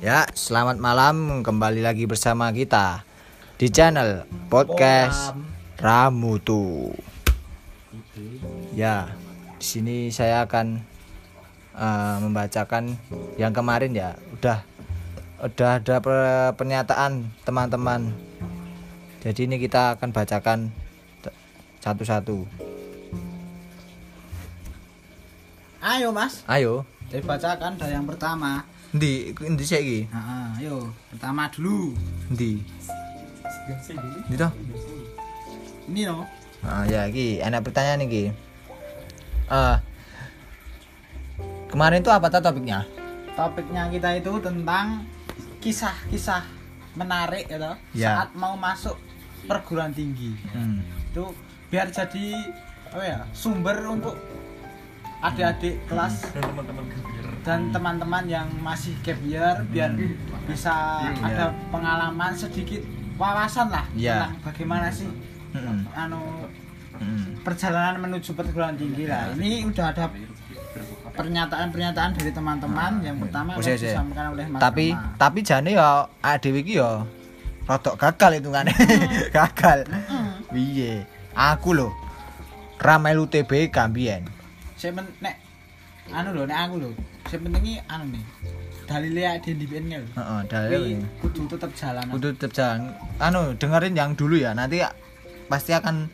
Ya, selamat malam kembali lagi bersama kita di channel podcast Ramutu. Ya, di sini saya akan eh, membacakan yang kemarin ya, udah udah ada per- pernyataan teman-teman. Jadi ini kita akan bacakan satu-satu. Ayo mas, Ayo, dibacakan dari yang pertama. Di di iki? Nah, ayo pertama dulu. Di. Di toh? Ini loh. Ah ya iki enak pertanyaan iki. Eh kemarin tuh apa tuh topiknya? Topiknya kita itu tentang kisah-kisah menarik ya toh, Ya. saat mau masuk perguruan tinggi. Hmm. Itu biar jadi apa ya sumber untuk adik-adik kelas dan teman-teman yang masih gap year biar bisa Iya. ada pengalaman sedikit wawasan lah Iya. tentang bagaimana sih Hmm. anu Hmm. perjalanan menuju perguruan tinggi lah. Ini udah ada pernyataan-pernyataan dari teman-teman. Yang pertama disampaikan oleh Mas Tapi Rama. tapi jane ya adewe iki ya rotok gagal itu kan. gagal. Piye? Aku lho Ramel UTB Gambien. saya men nek anu lho nek aku lho. Saya penting iki anu nih. Dalilnya di DPN lho. Heeh, Tapi dalil. kudu tetap jalan. Kudu tetep jalan. Anu, dengerin yang dulu ya. Nanti pasti akan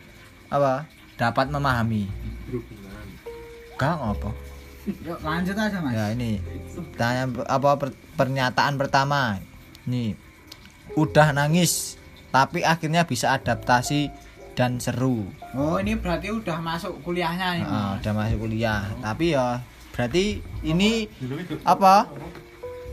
apa? Dapat memahami. Gak apa. Yuk lanjut aja Mas. Ya ini tanya apa per- pernyataan pertama. Nih. Udah nangis tapi akhirnya bisa adaptasi dan seru. Oh, ini berarti udah masuk kuliahnya Mas. udah masuk kuliah. Tapi ya berarti ini apa?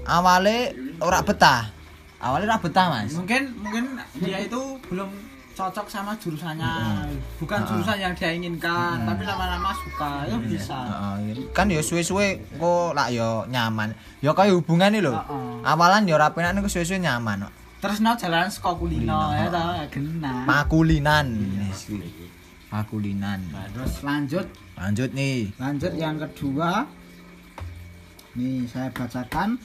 Awalnya ora betah. Awalnya ora betah, Mas. Mungkin mungkin dia itu belum cocok sama jurusannya. Bukan Ah. jurusan yang dia inginkan, tapi lama-lama suka. Ya bisa. Heeh, kan ya suwe-suwe kok lak ya nyaman. Ya kayak hubungan nih lho. Heeh. Awalan ya ora penak niku suwe-suwe nyaman. kok. Terus no jalan sekolah kulino ya tau ya genah. Makulinan. Kuwi. Makulinan. Terus lanjut Lanjut nih. lanjut yang kedua. Nih saya bacakan.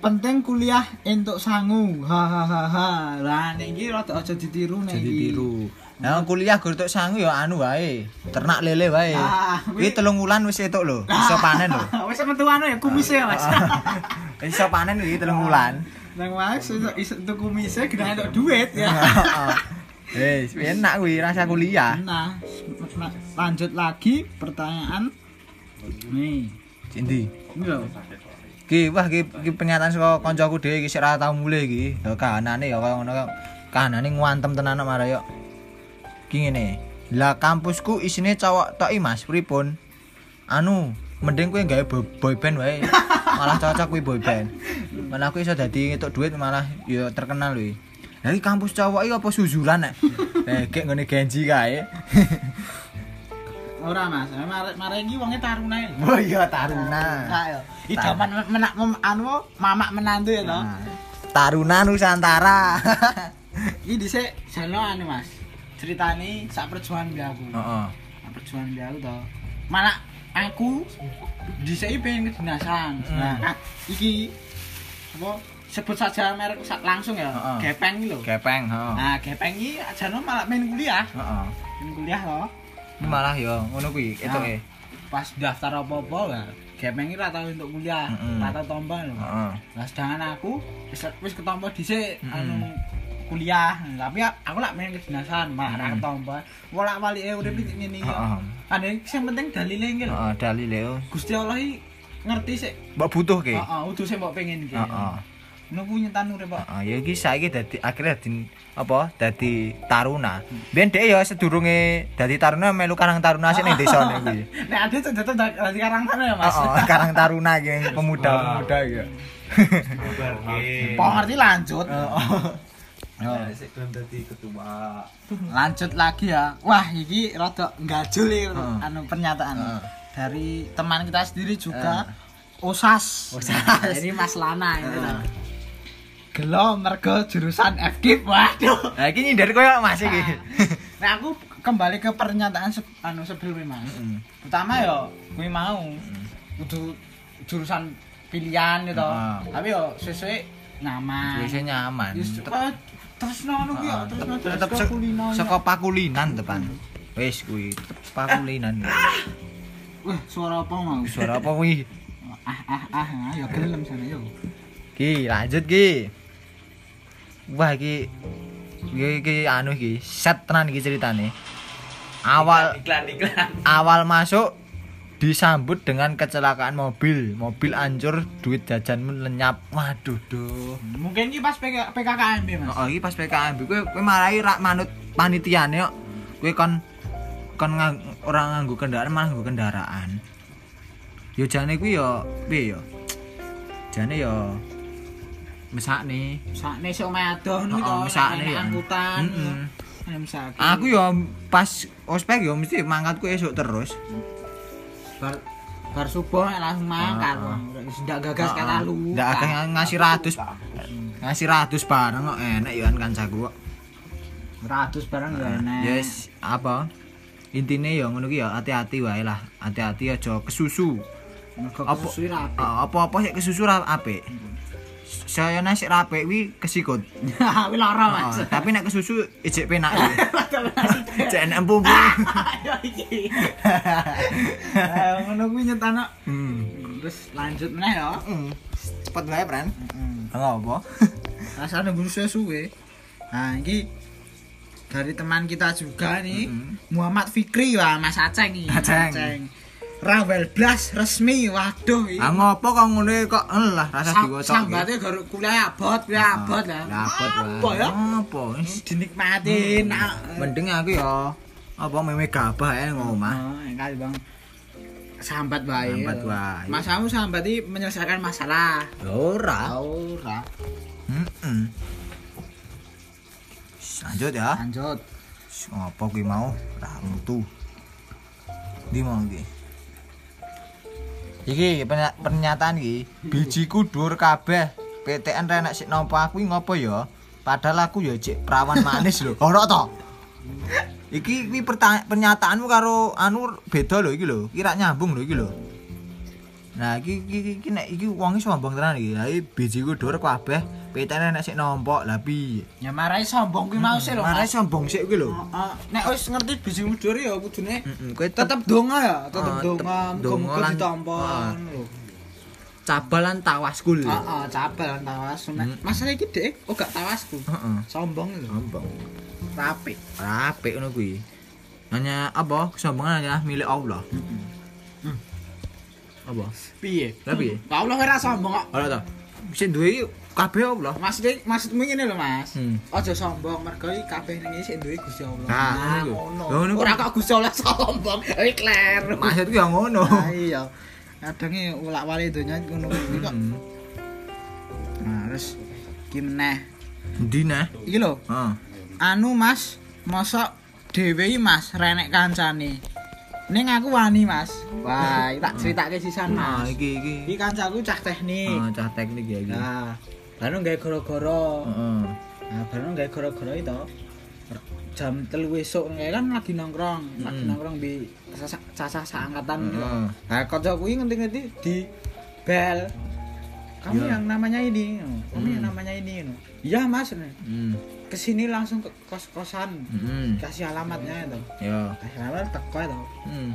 Penting kuliah entuk sangu. Hahaha. Lah niki rada aja ditiru nih. Jadi tiru. Nah, kuliah gur tok sangu ya anu wae. Ternak lele wae. Ah, Kuwi telung wulan wis etuk lho. Iso panen lho. Wis metu anu ya kumise ya, Mas. Iso panen iki telung wulan. Nang Mas iso iso kumise genah entuk duit ya. Eh, enak kuwi rasa kuliah. Nah, lanjut lagi pertanyaan. Nih, Endi? ini. Ki, wah ki, ki pernyataan saka kancaku dhewe iki sik ra tau mulih iki. Ya kahanane ya kaya ngono kaya kahanane ngantem tenan kok marah yo. Ki ngene. Lah kampusku isine cowok tok i Mas, pripun? Anu, mending kowe gawe boy band wae. Malah cocok kuwi boy band. Malah aku iso dadi ngetuk duit malah ya terkenal kuwi. Lah kampus cowok iki apa suzulan nek? Eh, gek ngene Genji kae. Ora Mas, mare mare iki wonge taruna. Oh iya Taruna. Nah. Iki zaman menak anu mamak menantu ya toh. Nah, Taruna Nusantara. Iki dhisik jano anu Mas. Ceritane sak perjuangan aku. Heeh. Sak perjuangan aku toh. Malah aku dhisik pengen kedinasan. Hmm. Nah, ah, iki apa sebut saja merek langsung ya. Heeh. Gepeng iki lho. Gepeng, heeh. Nah, Gepeng iki jano malah main kuliah. Heeh. Main kuliah loh. Ini malah ya ngono kuwi ketoke. Pas daftar apa-apa lah. Gepeng iki ra tau untuk kuliah, ra tau tombol lho. Heeh. Nah, sedangkan aku wis wis ketompo dhisik anu kuliah. Tapi ya- aku lak main kedinasan, malah ra ketompo. Wolak walike urip iki ngene iki. Heeh. Ane sing penting dalile iki lho. Dalile yo. Gusti Allah iki ngerti sik. Mbok butuh ke? Heeh, udah sing mbok pengen. Heeh. Kuwi nyetan urip kok. Heeh, ya iki saiki dadi akhirnya dadi apa? Dadi taruna. Biyen dhek ya sedurunge dadi taruna melu karang taruna sik ning desane kuwi. Nek ade tuh dadi karang sana ya, Mas. Heeh, karang taruna iki pemuda-pemuda iki. Pok ngerti lanjut. Heeh. lanjut lagi ya wah iki rada gajul iki Heeh. anu pernyataan Heeh. dari teman kita sendiri juga osas Osas. ini Mas Lana ini loh. Gelo mergo jurusan FKIP waduh Nah, iki nyindir koyo Mas iki. nah aku kembali ke pernyataan se anu sebelumnya Mas Heeh. pertama ya gue mau kudu jurusan pilihan gitu. Heeh. Tapi yo sesuai nyaman. biasanya nyaman kok terus nono ki yo, Ah, terus nono tetep saka pakulinan tepan wis kuwi pakulinan Wah, suara apa mau? suara apa kuwi Ah ah ah, ah, yo gelem sana yo. ki lanjut ki wah ki ki, ki anu ki set tenan iki ceritane awal iklan iklan awal masuk disambut dengan kecelakaan mobil mobil hancur duit jajanmu lenyap waduh duh Mungkin ki pas PK, PKKMB, Mas. Oh, iki pas PKMB kowe kowe marahi rak manut panitiane kok. Kowe kon kon ngang, ora nganggo kendaraan malah nganggo kendaraan. Yo jane kuwi yo piye yo? Jane yo mesakne. Sakne sok omahe adoh niku to, mesakne ya. angkutan. Aku yo pas ospek yo mesti mangkatku esuk terus. bar bar subuh langsung mangkat. Wis ndak gagas kata lu. Ndak akeh ngasih ratus. Ngasih ratus barang kok enak yo kan kancaku kok. ratus barang ya enak. Yes, apa? Intine ya ngono ki ya hati-hati wae lah. Hati-hati aja kesusu. Apa- apa-apa sik kesusu apik. Saya nek sik ra apik kuwi kesikut. Kuwi lara, Mas. Ah, tapi nek kesusu ijek penak. Cek enak. Eh, Ngono kuwi nyetana. Hmm. Terus lanjut meneh ya. Hmm. Cepet wae, Pran. Heeh. Apa? Rasane nunggu suwe-suwe. Nah, iki dari teman kita juga nih, Mm-mm. Muhammad Fikri wah Mas Aceng nih. Aceng. Rawel Blas resmi, waduh iki. Ah ngopo kok ngono kok lah rasa Sa- diwaca. Sambate garo kuliah abot, kuliah abot lah. Abot Apa wae. ya? Apa? Wis. Dinikmati nak. Mending aku ya apa meme gabah ae ngomah. Oh, kali Bang. Sambat bae. Sambat wae. Mas kamu sambat iki menyelesaikan masalah. Ora. Ora. Heeh. Lanjut ya. Lanjut. Ngopo kuwi mau? Ra mutu. Ndi mau iki? Iki pernyataan iki, bijiku dhuwur kabeh. PTN renek sik nopo aku ngopo ya? Padahal aku ya cek perawan manis lho. Ora to? Iki kuwi pernyataanmu karo anu beda lho iki lho. Iki rak nyambung lho iki lho. Nah, iki iki iki nek iki wonge sombong tenan iki. Lah iki bijiku dhuwur kabeh. PTN renek sik nompo. Lah piye? Ya marai sombong kuwi mau sih lho. Marai sombong sik kuwi lho. Heeh. Nek wis ngerti biji mudur ya kudune Heeh, kowe tetep donga ya, tetep Ah, donga, muga-muga ditampa ah. lho. cabalan tawaskul. Heeh, cabel lan tawas. Nek Hmm. masalah iki Dek, oh gak tawasku. Heeh. Sombong lho. Sombong. Rapi. Apik ngono kuwi. Hanya apa? Kesombongan hanya milik Allah. Hmm. Apa? Piye? Lah piye? Lah Allah ora sombong kok. Ora ta. Sing duwe iki kabeh Allah. Maksudnya maksudmu ngene lho, Mas. Hmm. Aja sombong mergo iki kabeh ning iki sik duwe Gusti Allah. Nah, ngono ngono. Ora kok Gusti Allah sombong. Iki kleru. Maksudku ya ngono. Nah, iya. Kadangnya ulak wali donya ngono kuwi kok. Heeh. Nah, terus iki meneh. Endi nah? Iki lho, Heeh. anu Mas, mosok dhewe iki Mas renek kancane. Ning aku wani Mas. Wah, tak critake sisan Nah, Mas. iki iki. Iki kancaku cah teknik. Ah, cah teknik ya iki. Nah, baru gawe goro-goro. Heeh. Nah, baru gawe goro-goro itu. Jam telu esuk kayak kan lagi nongkrong, lagi Mm. nongkrong di cacah seangkatan gitu. Nah, kanca kuwi ngerti-ngerti di bel. Kamu Iya. yang namanya ini, kamu yang Hmm. namanya ini. Iya mas, Hmm. Ke sini langsung ke kos kosan, Hmm. kasih alamatnya itu, Ya. kasih alamat teko itu, Hmm.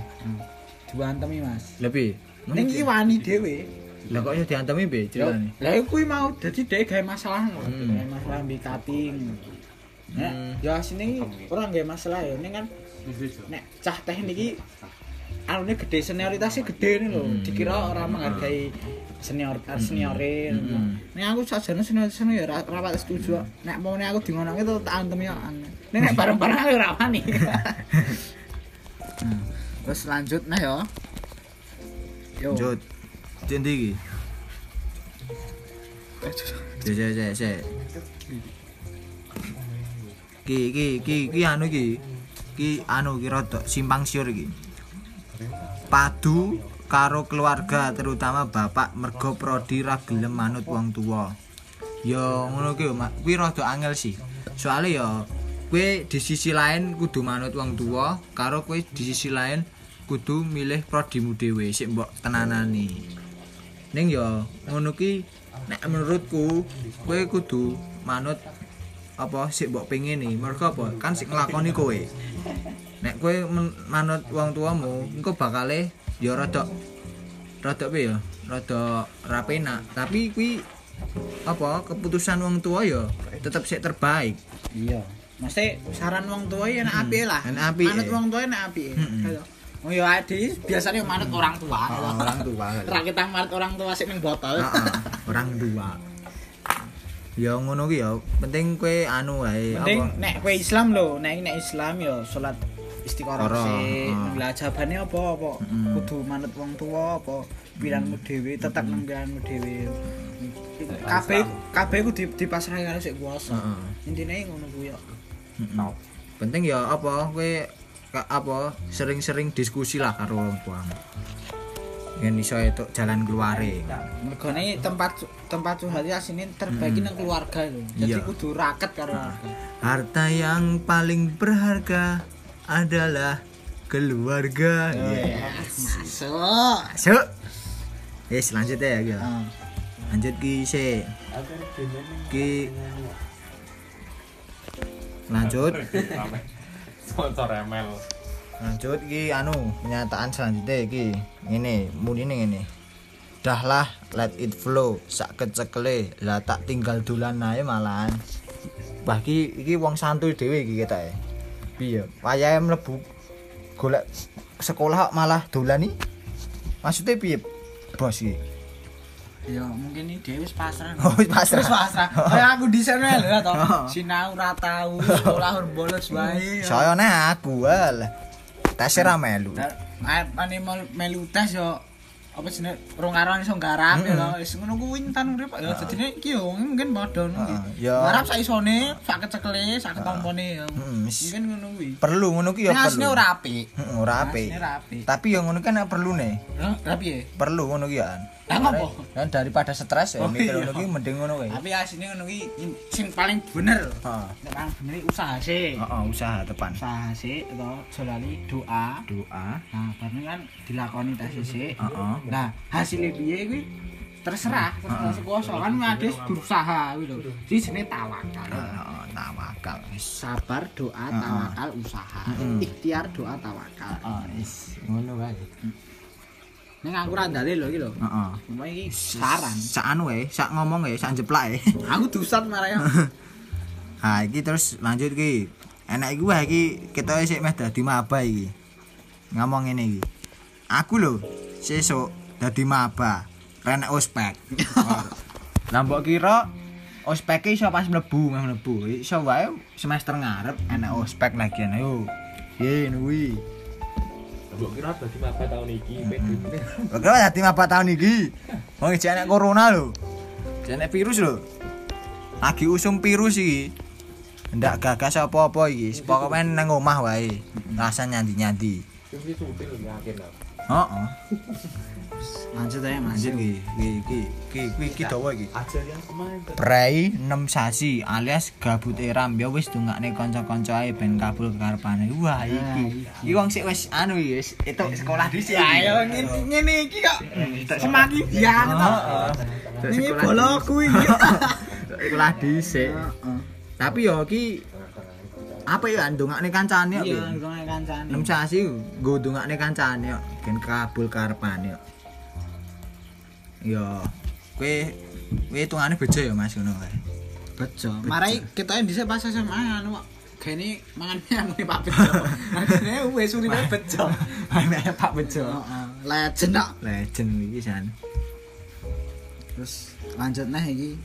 diantemi mas. Lebih. Neng iki wani dhewe. Lah kok iso diantemi be ceritane? Lah kuwi mau dadi dhek gawe masalah lho, Hmm. gawe masalah. Nek Hmm. ya sini iki ora gawe masalah ya, ning kan nek cah teknik iki alune gede senioritasnya gede nih lho, Hmm. dikira orang menghargai senior seniorin. Hmm. Nek aku sajane senior-senior ya ra- rapat setuju. Nek mau nek aku dingono itu tak antem ya. Nek nek bareng-bareng aku ora wani. Hmm. Terus lanjut nah ya. Yo. Lanjut. Endi iki? Cek cek cek cek. Ki ki ki ki anu ki. Ki anu ki rada simpang siur iki. Padu karo keluarga terutama bapak mergo prodi ra gelem manut wong tuwa. Ya ngono ki Mak. kuwi rada angel sih. Soale ya kowe di sisi lain kudu manut wong tuwa karo kowe di sisi lain kudu milih prodimu dhewe sik mbok tenanani. ning ya ngono ki nek menurutku kowe kudu manut apa sik mbok pengen nih mergo apa kan sik nglakoni kowe nek kowe manut wong tuamu engko bakale ya rada rada piye ya? Rada ra penak tapi kuwi apa keputusan wong tua ya tetep sik terbaik. Iya. Mesti saran wong tua ya enak apik lah. Enak apik, manut ya. wong tua enak apik. Kayak, oh ya ade biasanya manut orang tua. Oh, orang tua. Ra kita manut orang tua sik ning botol. Heeh, orang tua. Ya ngono ki ya. Penting kowe anu wae penting nek kowe Islam lho nek nek Islam ya salat istiqoroh sih. lah jabane apa apa? Mm-mm. kudu manut wong tua apa? Piranmu dhewe tetep nang piranmu dhewe. Kabeh kabeh ku di dipasrahe karo sik kuwasa Heeh. intine ngono ku ya. Mm-mm. penting ya apa kowe apa sering-sering diskusi lah karo wong tuamu yen iso itu jalan keluare. Mergone tempat tempat curhat ya asine terbagi nang keluarga lho. Jadi Iya. kudu raket karo keluarga. Harta yang paling berharga adalah keluarga. Iya. masuk. Masuk. Yes, lanjut ya, ya. Heeh. Lanjut ki se. Ki lanjut. Sponsor ML lanjut ki anu pernyataan selanjutnya ki ini muni ini. Ini dahlah let it flow. Sak kecekle lah tak tinggal dulan ae malahan. Bah ki iki wong santuy dhewe iki kita ya piye wayahe mlebu golek sekolah malah dolan nih maksudnya piye bos iki Ya mungkin ini dia wis pasrah. Oh, wis pasrah. Wis pasrah. Kayak aku di sana lho to. Oh. Sinau ora tau, sekolah ora bolos wae. saya aku alah tes ra melu Ane melu tes yo apa jenenge rong iso garap ya lho. Wis ngono kuwi intan urip ya dadine iki yo mungkin padha ya. Garap sak isone, sak kecekle, sak ketompone ya. Mungkin ngono kuwi. perlu ngono ki ya Nek asline perlu ora apik. Heeh, ora apik tapi yang ngono kan perlu ya. perlu ngono ki ya Lah ngopo? Dan daripada stres ya Oh, mikir iya. mending ngono kae. Tapi asline ngono ki sing paling bener. Heeh. Nek paling bener usaha sih. Heeh, usaha depan. usaha sih atau jolali doa Doa. nah bareng kan dilakoni tes sih Heeh. nah hasilnya piye kuwi terserah terserah sekuasa kan ades berusaha kuwi lho iki jenenge tawakal Heeh, tawakal. Sabar doa tawakal usaha ikhtiar doa tawakal Heeh, wis ngono wae. Ning aku ra dalil lho iki lho Heeh. Cuma iki saran Sak anu wae, sak ngomong wae, sak jeplak wae. aku dusat marah ya Ha, iki terus lanjut ki. Enak iki wae iki kita sik meh dadi maba iki. Ngomong ngene iki. Aku lho sesuk dadi maba. Renek ospek. Lah mbok kira ospek iso pas mlebu, mlebu. Iso wae semester ngarep enak ospek lagi ayo. Ye nuwi. Mbok kira dadi maba tahun iki pede. Kok dadi maba tahun iki? Wong iki enek corona lho. Enek virus lho. Lagi usum virus iki. Ndak gagas apa-apa iki. Pokoke nang omah wae. Rasa nyandi-nyandi. Heeh. Lanjut aja iki, iki iki iki iki iki dawa iki. Tuh. Prei 6 sasi alias gabut eram ya wis dongakne kanca-kanca ae ben kabul kekarepane. Wah iki. Iki wong sik wis anu iki wis itu sekolah dhisik. ayo ngene iki kok semakin biang Heeh. ini bolokku iki Sekolah dhisik. Tapi yo iki apa ya ndongakne kancane yo. iya ngene kancane 6 sasi nggo ndongakne kancane yo ben kabul karepane yo. Yo kowe kowe hitungane bejo ya Mas ngono kae. Bejo. Marai kita dhisik pas SMA anu kok gene mangan yang ini Pak Bejo. Akhirnya wis urine bejo. Anak Pak Bejo. Heeh. Legend kok. Legend iki san. Terus lanjut nah iki.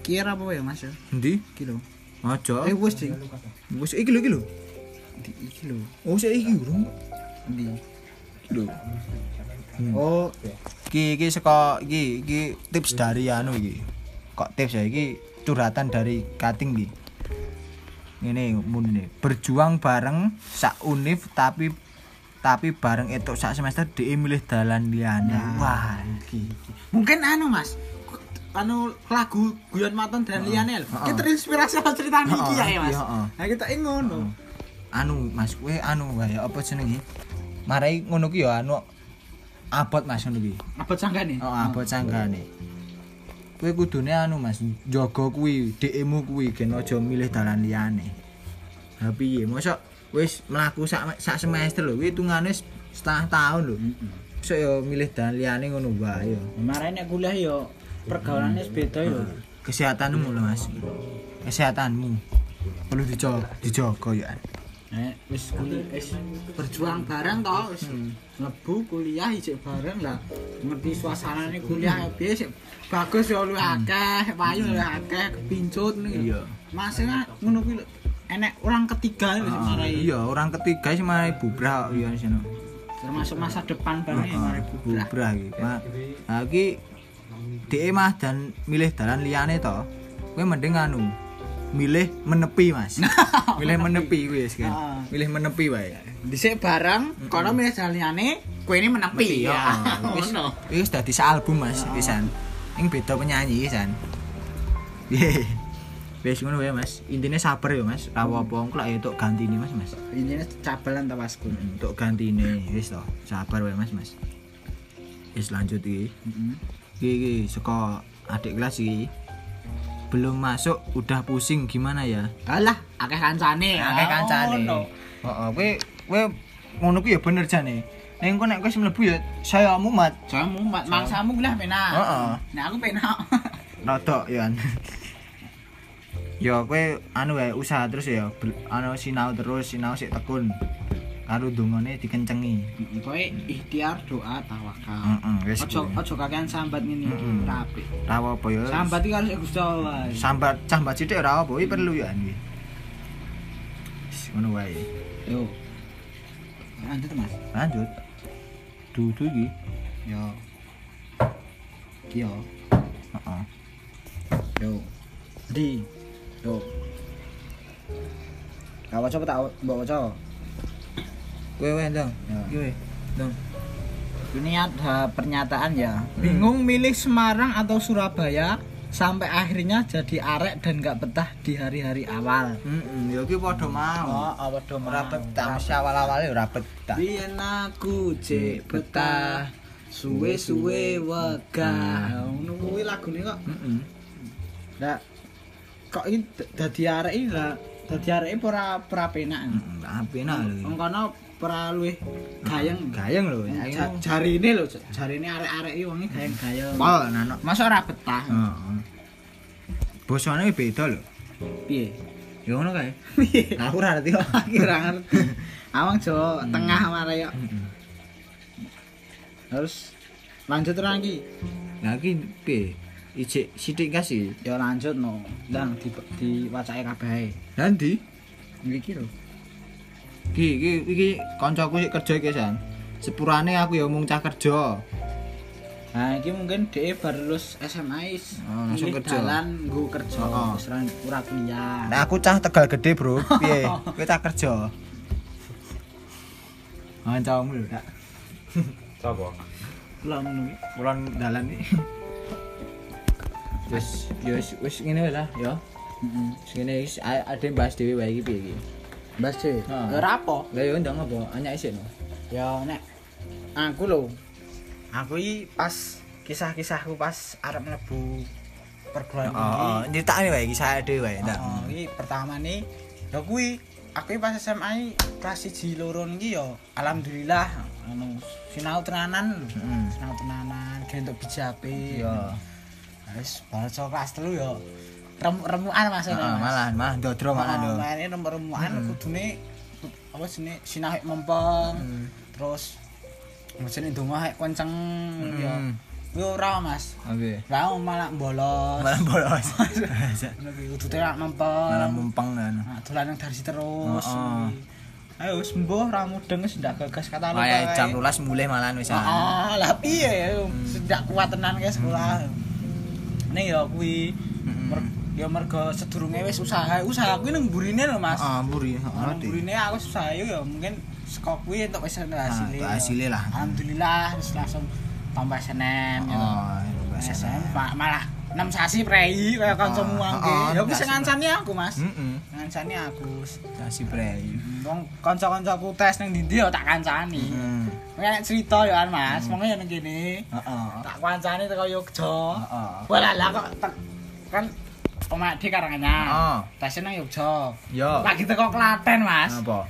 Kira apa ya Mas? Endi? Iki lho. Aja. Eh wis ding. Wis iki lho iki lho. Di iki lho. Oh, sik iki urung. Di. Iki lho. Oh, Iki iki saka iki iki tips dari anu iki. Kok tips ya iki curhatan dari Kating iki. Ngene mune berjuang bareng sak univ tapi tapi bareng etuk sak semester dhek milih dalan liyane. Wah, iki. mungkin anu Mas. Anu lagu Guyon Maton dan liyane lho. Heeh. Kita terinspirasi sama cerita iki ya Mas. Heeh. Nah kita ngono. anu Mas kowe anu wae apa jenenge? Marai ngono ki ya anu abot Mas ngono ki. Abot sanggane. Oh, abot sanggane. Kowe kudune anu Mas, jaga kuwi, dhekmu kuwi gen aja milih dalan liyane. Ha piye? Mosok wis mlaku sak sak semester lho, kuwi hitungane wis setengah tahun lho. Mosok ya milih dalan liyane ngono wae ya. Kemarin nek kuliah yo pergaulannya wis beda yo. Kesehatanmu lho Mas. Kesehatanmu perlu dijaga, dijaga ya. Nek wis kuliah wis berjuang bareng to wis mlebu kuliah isik bareng lah. Ngerti suasanane kuliah piye sik bagus yo lu akeh payu lu akeh kepincut nih Iya. masih ngono kuwi enek orang ketiga lho sing marai. Iya, orang ketiga sih marai bubrah ya di sana. termasuk masa depan bareng yang marai bubrah. Bubrah iki. Ma- Nah, iki dhek mah dan milih dalan liyane to. Kowe mending anu milih menepi, Mas. milih menepi kuwi wis kan. Ah. Milih menepi wae. dhisik bareng kono milih kowe ini menepi ya. ya Wis ngono wis dadi album Mas pisan. Ing beda penyanyi pisan. Wis ngono wae Mas. Intine sabar ya Mas. Rawo apa engko lak ya tok gantine Mas, Mas. ini cabelan ta wasku Untuk gantine wis to. Sabar wae Mas, Mas. Wis lanjut iki. Iki iki saka adik kelas iki. Belum masuk udah pusing gimana ya? Alah, akeh kancane. Akeh kancane. Ngono. Heeh, kowe kowe ngono kuwi ya bener jane. Ning kok nek kowe wis mlebu ya saya mumat. Jamu mak mangsamu kuliah penak. Heeh. Nah aku penak. Rodok ya. Ya kowe anu wae usaha terus ya anu sinau terus sinau sik tekun. Karo dungane dikencengi. Kowe ikhtiar doa tawakal. Heeh, kuwi. ojo kakean sambat ngene Mm-mm. ora apik. Rawo apa ya? Sambat iki harus Gusti Allah. sambat sambat sithik ora apa iki perlu ya iki. Ngono wae. Yo. Lanjut Mas. Lanjut. Dudu iki. Yo. Yo. Heeh. Yo. Di. Yo. Gak waca apa tak mbok waca? Kowe wae ndang. Ya. Iki wae. Ndang. Ini ada pernyataan ya. Bingung milih Semarang atau Surabaya sampai akhirnya jadi arek dan gak betah di hari-hari awal. Heeh, ya ki padha mau. apa dong Ora betah, mesti awal-awale ora betah. Biyen aku cek betah suwe-suwe wegah. Ngono kuwi lagune kok. Heeh. Lah kok iki d- dadi arek iki lah dadi arek iki ora ora penak. Penak lho. Wong luwih gayeng. Gayeng lho. Ja- Jarine lho, jarine arek-arek iki wonge gayeng-gayeng. Pol nano. Masa ora betah? Heeh. Bosone beda lho. Piye? Ya ngono kae. Aku ora ngerti kok. Aku ora ngerti. Awang Jawa tengah marai kok. Terus lanjut lagi. Lah iki piye? Ijik sithik kasih. Ya lanjut no. Ndang di diwacake kabeh. Nanti Iki lho. Iki iki iki kancaku sik kerja iki san. Sepurane aku ya mung cah kerja. Nah, iki mungkin dhek baru lulus SMA is. Oh, langsung kerja. Dalan nggo kerja. Oh, oh. Wis ora kuliah. Nah aku cah Tegal Gede, Bro. Piye? Kowe cah kerja. Kancamu lho, Kak. Sapa? Lah ngono. Kulon dalan iki. Wis, ya wis wis ngene lah, ya. Heeh. Wis ngene wis a- ade bahas dhewe wae iki piye iki. Ah. Ya ora apa. Lah yo ndang apa? Anyak isik no. Ya nek aku lho. Aku iki pas kisah-kisahku pas arep mlebu perguruan Oh, tinggi. nyetakne wae iki saya dhewe wae. Oh, iki pertama nih ya kuwi aku iki pas SMA iki kelas 1 loro niki ya alhamdulillah anu sinau tenanan lho. Heeh. sinau tenanan gentuk bijape Iya. wis baca kelas 3 ya rem-remukan Mas Heeh, Mas. malah malah ndodro malah Oh, ndo. main rem-remukan kudune apa sinau hek mempeng terus mesti ndonga hek kenceng ya Hmm. kuwi ora Mas Oke. lah malah bolos Malah bolos. udute rak mempeng Malah mumpeng kan. Nah, dolan nang darsi terus. Heeh. Ayo wis mbuh ra mudeng wis ndak gagas kata lu. Kayak jam 12 mulai malah wis. Heeh, lah piye sedak kuat tenan ke sekolah. Ning ya kuwi mer- ya mergo sedurunge wis usaha, usaha kuwi nang burine lho Mas. Ah, mburi. Nang burine aku usaha ya mungkin saka kuwi entuk wis hasil. untuk hasilnya lah. Alhamdulillah wis langsung tambah SNM gitu. Oh, SNM Pak malah 6 sasi prei kaya Ah, angke. ah, Ya kuwi enggak sing sih, ngancani aku Mas. Heeh. Ngancani aku. Kasih prei. Wong kanca-kancaku tes ning ndi ya tak kancani. Hmm. Nek cerita ya kan Mas, monggo ya ning kene. Heeh. Tak kancane teko Yogya. Heeh. Walah lah kok kan omah di Karanganyar. Heeh. Tes nang Yogya. Yo. Lagi teko Klaten, Mas. Apa?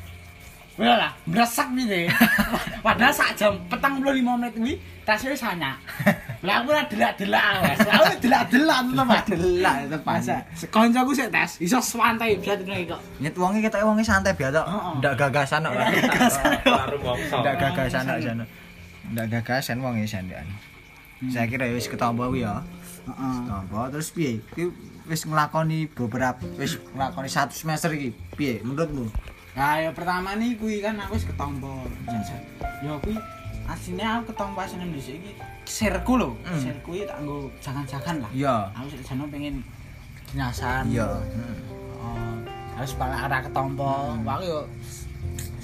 Walah, mbresek piye. Padahal sak jam 45 menit kuwi tes wis sanyak. Lah aku ora delak-delak Mas. Lah aku delak-delak to Mas. Delak tetep Masa kancaku sik tes iso santai biar nek kok. Nyet wonge ketok wonge santai biasa. Ndak gagasan kok. Ndak gagasan kok sana. Ndak gagasan wonge sandean. Saya kira wis ketombo ya. Heeh. Ketombo terus piye? Ki wis nglakoni beberapa wis nglakoni satu semester iki. Piye menurutmu? Nah, ya pertama nih kuwi kan aku wis ketompo. Ya kuwi asline aku ketompo asline dhisik iki sirku lho. Hmm. Tak nggo jangan-jangan lah. Iya. Aku sik jane pengen dinyasan. Iya. Oh, harus pala ora ketompo. Hmm. Yo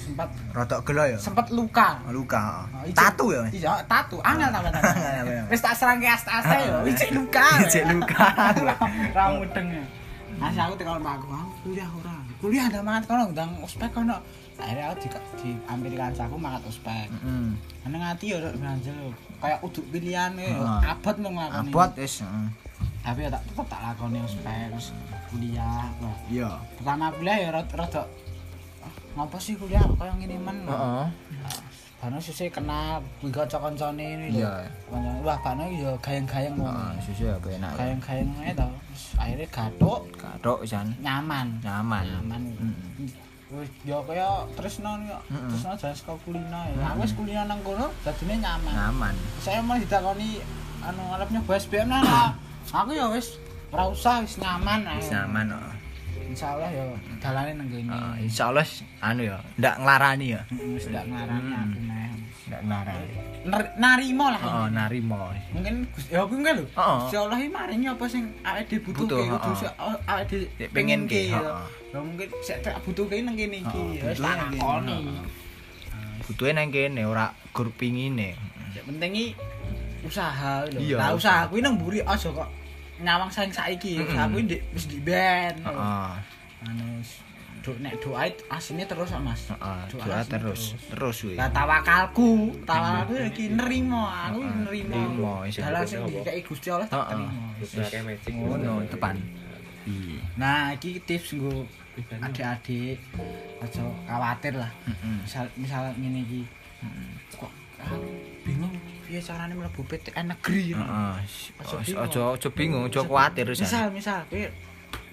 sempat Rodok gelo ya. sempat luka. Luka. Oh, Tatu ya, Mas. Iya, tatu. Angel ta Angel, bener. iya. Wis tak serang ke asta-asta yo. Ijik luka. Ijik luka. Ra mudeng. Mas aku tekan mbakku, aku kuliah ora. Kuliah ndak mangat kono ndang ospek kono. Akhirnya aku di, di ambil kancaku mangat ospek. Heeh. Nang ati yo banjel kayak uduk pilihan Heeh. abot nang nglakoni. Abot wis. Tapi ya tak tetep tak lakoni ospek terus kuliah. Iya. pertama kuliah ya rada ah, ngapa sih kuliah kaya ngene men. Heeh. Bano sih kenal kuwi kanca-kancane ini. Iya. Wah, bano yo gayeng-gayeng. Heeh, susu ya enak. Gayeng-gayeng to. Terus akhirnya gathuk Katok pisan. nyaman. Nyaman. Nyaman. Heeh. Wis yo kaya tresno yo. Tresno jan saka kulino ya. Aku wis kulino nang kono dadine nyaman. Nyaman. Saya mau ditakoni anu arep nyoba SBM nah. nah. Aku ya wis ora usah wis nyaman. Wis nyaman kok. Insyaallah ya dalane nang kene. Heeh, insyaallah anu ya, ndak nglarani ya. Wis ndak ngarani Mm. aku neh. Ndak nglarani. Ner- Narimo lah. Heeh, narimo. Mungkin ya aku enggak lho. Heeh. Gusti Allah iki maringi apa sing awake dhewe Butuh, butuhke kudu awake dhewe pengen ki, ya. Ya mungkin sik tak butuhke nang kene iki. Ya wis tak lakoni. Butuhe nang kene ora gur pingine. Sik penting usaha lho. Iya, Lah usaha kuwi nang mburi aja kok nyawang saing saiki. Mm-mm. Usaha kuwi ndek wis di band. Heeh. Anu do nek doa asine terus Mas. Heeh, Doa terus. Terus kuwi. Lah tawakalku, tawakalku iki nerimo, aku nerimo. Dalan sing dikeki Gusti Allah tak terima. Magic. Ngono tepan. Iya. Nah, iki tips nggo adik-adik aja khawatir lah. Misal misal ngene iki kok aku bingung piye carane mlebu PTN negeri. Heeh. Aja Aja bingung. aja kuwatir Misal misal kowe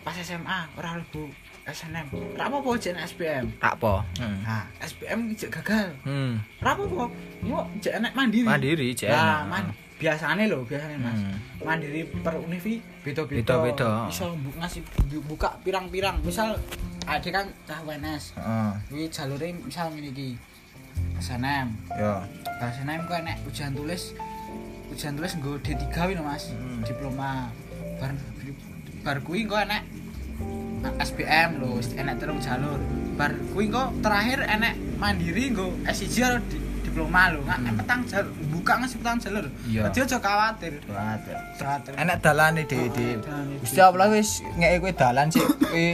pas SMA ora mlebu SNM. Ora apa-apa jek SPM. Tak po. Heeh. Nah, SPM jek gagal. Hmm. Ora apa-apa. Yo jek enek mandiri. Mandiri jek Nah, man, biasane lho, biasane Mas. Hmm. Mandiri per univi beda-beda. Beda-beda. Iso ngasih bu- buka pirang-pirang. Misal ada kan cah WNS. Heeh. Kuwi jalure misal ngene iki. SNM. Ya. Pas SNM kok enek ujian tulis ujian tulis nggo D3 wi lho Mas. Hmm. Diploma. Bar bar kuwi kok enek SBM lho, enek terus jalur. Bar kuwi kok terakhir enek mandiri nggo S1 karo di, diploma lho. Nggak Hmm. petang jalur, buka ngasih petang jalur. Iya. Aja aja khawatir. Khawatir. Enak dalane Dik, Dik. dalane, Dik. Gusti Allah wis kowe dalan sik kowe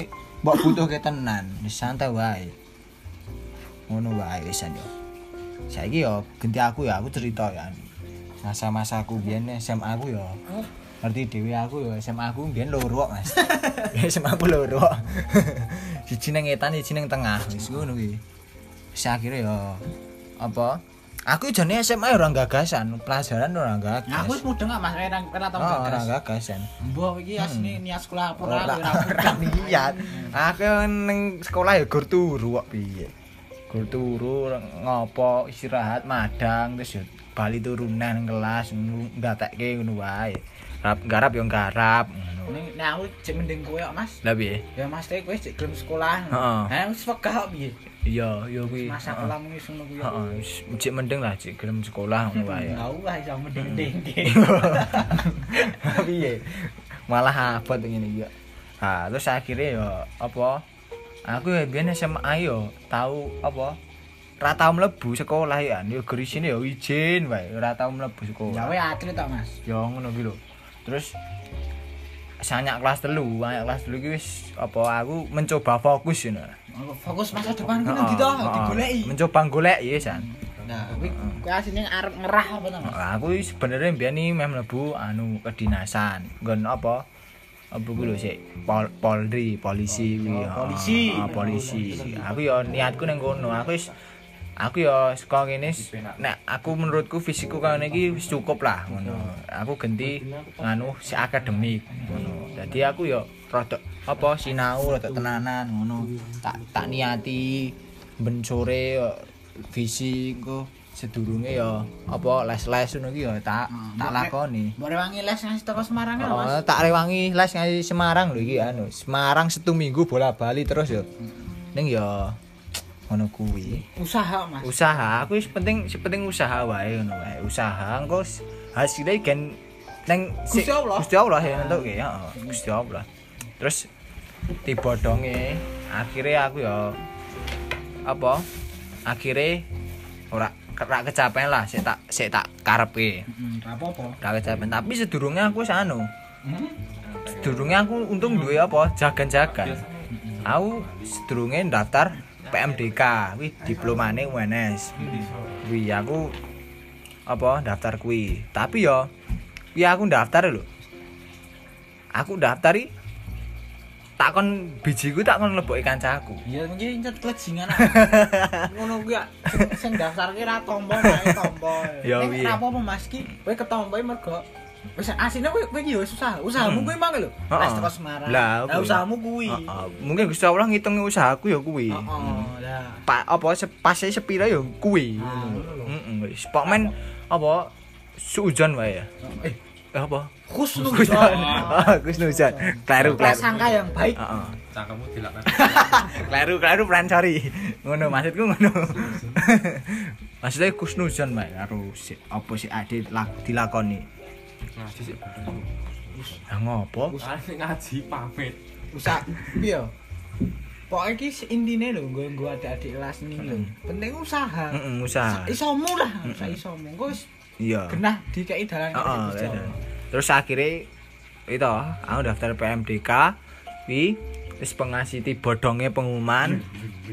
mbok butuhke tenan. Wis santai wae. Ngono wae wis yo. Saiki yo ganti aku ya, aku cerita ya. Masa-masa aku biyen SMA aku yo. Ngerti dhewe aku yo SMA aku biyen loro Mas. SMA aku loro. Siji nang etan, siji nang tengah. Wis ngono kuwi. Wis akhire yo apa? Aku jane SMA ora gagasan, pelajaran ora gagas. Nah, aku wis mudeng Mas, ora ora tau Oh, ora gagas. gagasan. Mbah iki asline niat sekolah apa ora Ora ora ora niat. Aku ning sekolah ya gur turu kok piye. Gur turu ngopo istirahat madang terus ya bali turunan kelas ngatekke ngono wae. Garap garap ya garap. Ning nek aku cek mending kowe kok Mas. Lah piye? Ya Mas teh kowe cek gelem sekolah. Heeh. Ha wis wegah kok piye? Iya, iya kuwi. Masa kelam wis ngono kuwi. Heeh, cek mending lah cek gelem sekolah ngono wae. Ya wah iso mending-mending. piye malah abot ngene iki ya ah terus akhirnya ya apa aku ya biyen SMA yo tau apa ora tau mlebu sekolah ya yo gerisine yo izin wae ora tau mlebu Ya sekolah wae atlet tok Mas. yo ngono ki lho terus sanyak kelas telu sanyak kelas telu ki wis apa aku mencoba fokus ngono Fokus masa depan ku Heeh, nang gitu digoleki. mencoba golek ya san Nah, kuwi kuwi asine arep ngerah apa to, Mas? Aku sebenarnya biyen iki meh mlebu anu kedinasan. Nggon apa? Apa lho sik Pol, Polri, polisi kuwi. Oh, polisi. Ah, polisi. Aku ya niatku ning kono. Aku wis aku ya saka kene s- nek aku menurutku fisikku ngene iki wis cukup lah ngono. Aku ganti nganu si akademik ngono. Dadi aku ya rada apa sinau rada tenanan ngono. Tak tak niati ben sore fisik kok sedurunge ya apa les-les ngono iki ya tak tak lakoni. Mbok rewangi les nang teko Semarang ya, Oh, Mas. tak rewangi les nang Semarang lho iki anu. Semarang setu minggu bola bali terus ya. Ning ya ngono kuwi. Usaha, Mas. Usaha, aku wis penting sing penting usaha wae ngono wae. Usaha engko hasilnya gen neng Gusti Allah. Gusti Allah ya entuk ya. Gusti Allah. Terus dibodonge akhirnya aku ya apa? Akhirnya ora ora kecapean lah, sik tak sik tak karepe. Heeh, ra apa-apa. Ora kecapean, tapi sedurunge aku wis anu. Sedurunge aku untung duwe apa? Jagan-jagan. Aku sedurunge daftar PMDK, wih diplomane UNS. Wih aku apa daftar kuwi. Tapi yo kuwi aku daftar lho. Aku daftari takon bijiku tak kon leboke kancaku. Ya mungkin incet klejingan. Ngono kuwi sing- sing daftarke ra tombo wae tombo. Ya, Ning piye? ra apa-apa Mas ki, kowe ketomboe mergo wis asine kowe kowe iki ya wis usaha. Usahamu kuwi mang lho. Heeh. Les teko Semarang. Lah, usahamu kuwi. Heeh, mungkin Gusti Allah ngitung usahaku ya kuwi. Heeh, lah. Pak apa se- pas sepira ya kuwi. Ah, Heeh, wis pokmen apa suujon wae ya. Eh, Eh, apa? khusnuzon. Ah, Kusnuzon. Kleru, kleru. Prasangka yang baik. Heeh. Cangkemmu dilakukan. Kleru, kleru plan sorry. Ngono maksudku ngono. Maksudnya kusnuzon wae karo si apa si ade lak- dilakoni. Ngaji sih. Lah ngopo? Ah, ngaji pamit. Usaha piye? Pokoke iki intine lho nggo nggo adik-adik kelas ini lho. Penting usaha. Heeh, usaha. Isomu lah, usah isomu. Wis Iya. genah dikei dalan Heeh, karo Gusti beda. Allah. Terus akhirnya itu aku daftar PMDK wi wis pengasih bodonge pengumuman.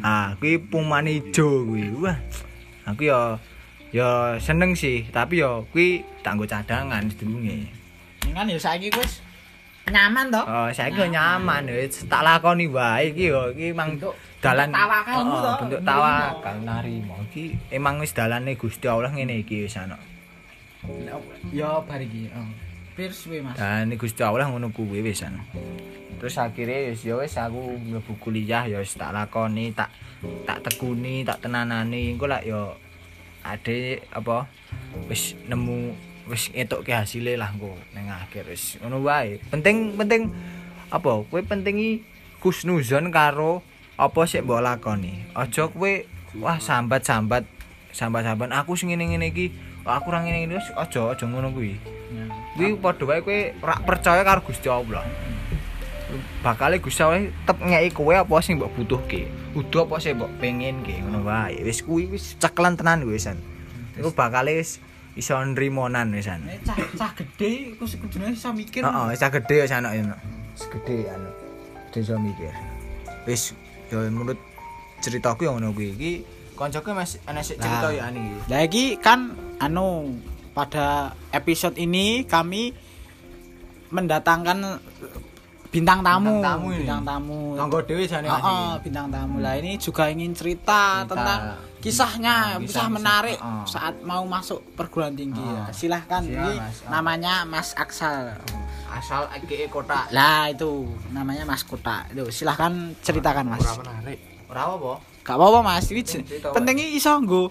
Ah, kuwi pengumuman ijo kuwi. Wah. Aku ya ya seneng sih, tapi ya kuwi tak nggo cadangan sedurunge. Kan ya saiki wis nyaman to. Oh, saiki yo nyaman wis tak lakoni wae iki yo iki mang dalan tawakalmu to, bentuk tawakal narimo iki emang wis dalane Gusti Allah ngene iki wis ana. Ya bar iki. Oh. Pir suwe Mas. Dan Gusti Allah ngono kuwi wis ana. Terus akhirnya ya wis aku mlebu kuliah ya tak lakoni, tak tak tekuni, tak tenanani. Engko lak ya ade apa wis nemu wis etukke hasile lah engko ning akhir wis ngono wae. Penting penting apa? Kowe penting iki kusnuzon karo apa sik mbok lakoni. Aja kowe wah sambat-sambat sambat-sambat aku sing ngene-ngene iki, aku ora ngene-ngene wis aja aja ngono kuwi. Ya. Kuwi padha wae kowe ora percaya karo Gusti Allah. Bakale Gusti Allah tetep ngeki kowe apa sing mbok butuhke. Udo apa sing mbok pengenke ngono wae. Wis kuwi wis ceklen tenan kuwi wisan. Iku bakale wis iso nrimonan wisan. Nek cah cah gedhe iku sing kudune iso mikir. Heeh, wis gede wis ana ono. Wis gede anu. Gede iso mikir. Wis yo menurut ceritaku yang ngono kuwi iki koncoku Mas ana sik cerita Nah. ya ani iki. Lah iki kan anu pada episode ini kami mendatangkan bintang tamu, Bintang tamu ini. bintang tamu. Tanggo dhewe jane Oh, bintang tamu. Lah ini juga ingin cerita, Cerita. tentang kisahnya, Ah, kisah kisah-kisah. menarik saat mau masuk perguruan tinggi ya. Silahkan Silakan, ini Mas. Namanya Mas Aksal. Asal AGE kota. Lah itu namanya Mas Kota. Itu silahkan ceritakan Mas. Ora menarik. Ora apa? Gak apa-apa Mas, ini Cerita, penting iki iso nggo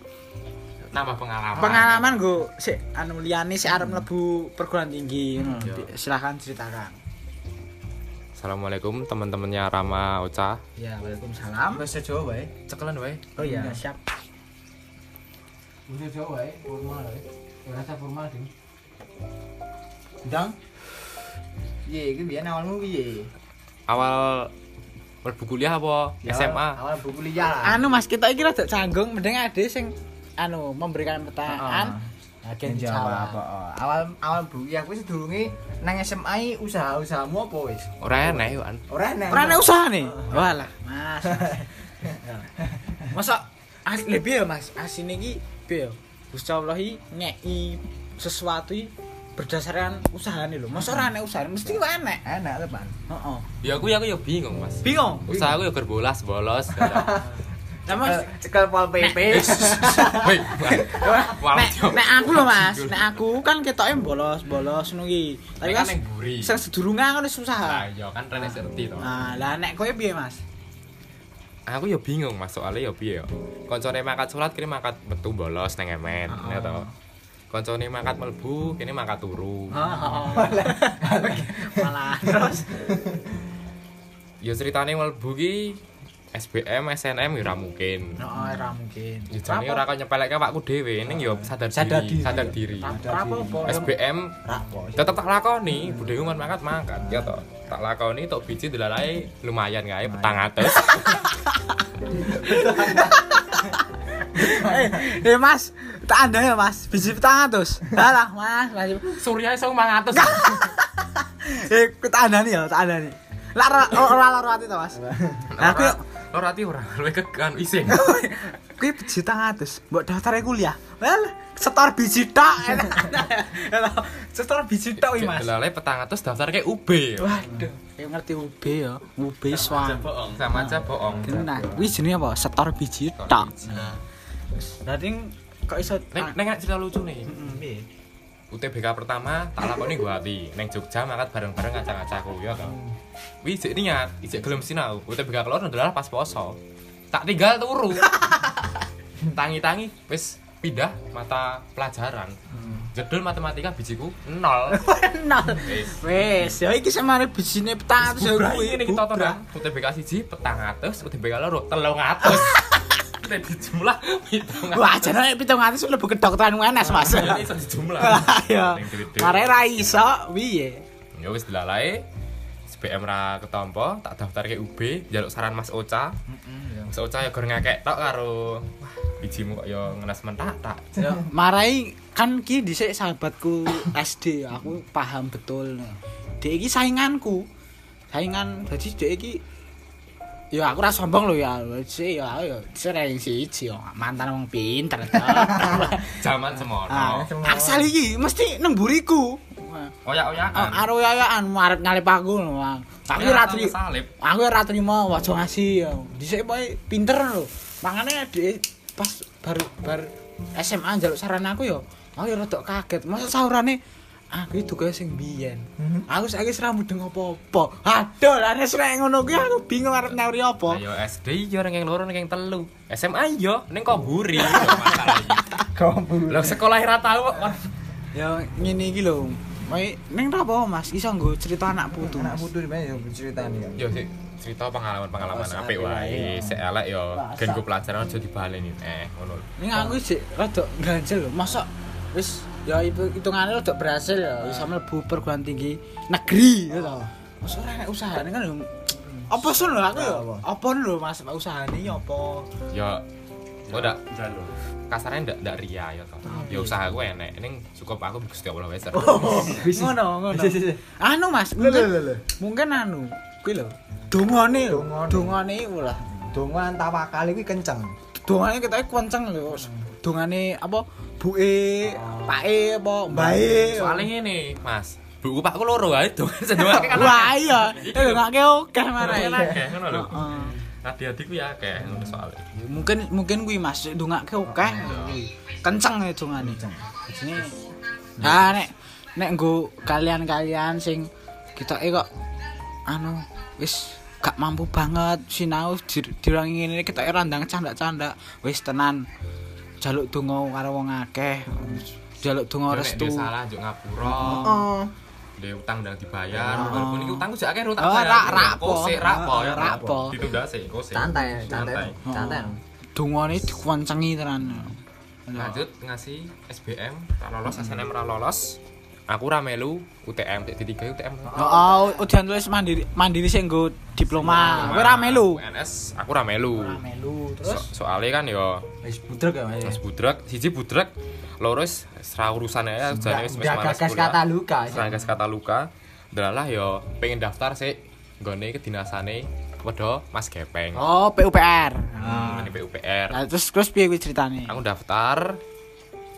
Nambah pengalaman. pengalaman nggo sik anu liyane sik arep mlebu perguruan tinggi ngono. Iya. Silahkan ceritakan. Assalamualaikum teman-temannya Rama Ocha. Ya, Waalaikumsalam. Bahasa Jawa wae. Cekelan wae. Oh iya, siap. Bahasa Jawa wae, formal wae. Rasa formal ding. Dang. Iya, iki biyen awalmu piye? Awal mlebu kuliah apa Ya, SMA? Awal buku kuliah lah. Anu Mas, kita iki rada canggung mending ade sing anu memberikan pertanyaan. Bagian Bagian jawab. apa? Awal awal buku ya kuwi sedurunge nang SMA usaha-usahamu apa wis? Ora enak yo kan. Ora enak. Ora ana usaha nih. Walah, Mas. Masa as lebih ya Mas, asine iki piye? Gusti Allah iki ngeki sesuatu iki berdasarkan usahane lho. Masa ora enek usahane mesti wae enek. Enak tuh, Pan. Heeh. Ya aku ya aku ya bingung, Mas. Bingung. Usaha aku ya gerbolas bolos. Lah Mas, cekel pol PP. Nek nek aku lho Mas, nek aku kan ketoke bolos-bolos ngono iki. Tapi kan ning buri. sing sedurunge kan wis Lah usaha. iya kan rene serti to. Nah, lah nek kowe piye Mas? Aku ya bingung Mas soalnya ya piye ya. Koncone mangkat salat kene mangkat metu bolos nang emen, ya to. Koncone mangkat mlebu kene mangkat turu. Malah terus Ya ceritane mlebu ki SBM, SNM ya ora mungkin. Heeh, ora mungkin. Jane ora kok nyepelekke awakku dhewe, ning ya sadar diri, sadar diri. SBM tetep tak lakoni, budhe man mangkat mangkat ya to. Tak lakoni tok biji delalae lumayan kae petang atus. Eh, eh Mas, tak anda ya Mas, biji petang atus. Lah Mas, Mas. Surya iso 500. Eh, tak anda nih ya, tak anda nih. Lah ora lara ati to Mas. Aku ora ati ora, luwe kegan isin. kuwi biji petang atus, mbok daftar kuliah. Well, setor biji tok. Setor biji tok Mas. Delalae petang atus daftar ke UB. Waduh, kayak ngerti UB ya, UB swang. Sama aja bohong. Nah, kuwi jenenge apa? Setor biji tok. Berarti kok iso neng ah. neng cerita lucu nih. UTBK pertama tak lakoni gua ati neng Jogja makat bareng-bareng ngaca-ngaca ya kan wih jek niat cek belum sih sinau UTBK keluar adalah pas poso tak tinggal turu. Tangi-tangi wis pindah mata pelajaran. Mm. Jadul matematika bijiku nol. Nol. Wes ya iki semare bijinya petang atus ya ini kita tahu tonton UTBK sih petang atas, UTBK telung atas. nek dijumlah 700. Wah, jane 700 lebih ke dokteran UNS, Mas. Ya iso dijumlah. Ya. Mare ra iso piye? Ya wis dilalae. SBM ra ketompo, tak daftar ke UB, njaluk saran Mas Oca. Iya. Mas Oca ya gor ngakek tok karo wah, bijimu kok ya ngenes mentak tak. Ya, marai kan ki dhisik sahabatku SD, aku paham betul. Nah, dek iki sainganku. Saingan dadi dek iki Ya aku ora sombong lho ya. Sik ya aku ya sering siji ya. mantan wong pinter to. Zaman semono. Ah, Aksal iki mesti nang buriku. Oyak-oyakan. Ah, Karo yayan arep nyalip aku lho. Aku ora tri- salib. Aku ora trimo waja ngasih ya. Dhisik pokoke pinter lho. Makane dhek pas baru bar SMA njaluk saran aku ya. Aku ya rada kaget. Masa saurane aku itu kaya sing biyen. Aku saiki ra mudeng apa-apa. Aduh, lah nek ngono kuwi aku bingung arep nyauri apa. Ayo SD yo ning loro ning telu. SMA yo ning iki. Kompul. Lah sekolah ra tau. Ya ngene iki lho. Mai ning ra apa Mas? Iso nggo cerita anak putu. Anak putu ya ceritanya kan. Yo sik cerita pengalaman-pengalaman Oh, apik wae. Sik elek yo gen ku pelajaran aja dibaleni. Eh, ngono. Ning aku sik rada ganjel lho. Masa wis ya itu hitungane rada berhasil ya bisa mlebu perguruan tinggi negeri ya to. Masa ora nek usahane kan. Apa lho aku ya? Apa? Apa lho Mas usahane ya apa? Ya Gue ndak kasarnya ndak ndak ria ya toh. Ya usaha gue enek. Ning cukup aku Gusti Allah wis. Ngono ngono. Anu Mas, mungkin mungkin anu kuwi lho. Dongane lho. Dongane. Iku lah. Dongan tawakal kuwi kenceng. Dongane ketoke kenceng lho. Dongane apa buke, pake apa, Bae. Soalnya ngene, Mas. Buku pakku loro ae dong. Sedongake kan. Wah iya, ya ngake oke marai. Akeh, ngono lho. Heeh. Hati-hati ku ya akeh ngono soalnya. Ya, mungkin mungkin kuwi Mas ndongake oke. Kenceng ya dongane. Sini. Nah nek nek nggo kalian-kalian sing ketoke kok anu wis gak mampu banget sinau dir- dirangi ngene ketoke randang candak-candak wis tenan jaluk donga karo wong akeh jaluk donga Nek restu dia salah njuk ngapura. Heeh. Dia utang ndang dibayar. Walaupun iki utangku jak akeh tak Oh, bayar. rak- rapo. Kose rapo ya. Rapo. Ditunda sik kose. Santai, santai. Santai. dongane dikuncengi tenan Lanjut ngasih SBM ra lolos, SNM ra lolos. Aku ra melu UTM, di tiga UTM. Oh, ujian tulis mandiri mandiri sing nggo diploma. Kowe ra melu. UNS aku ra melu. Ora melu. So, Terus soalnya kan ya Wis budrek ya Mas. Budrek, siji budrek, loro wis ra urusan ya jane wis wis kata luka. Gagas kata luka. Delalah ya pengen daftar sih nggone kedinasane wedo Mas Gepeng. Oh, PUPR. Hmm, ini PUPR. Nah, terus terus piye kuwi ceritane? Aku daftar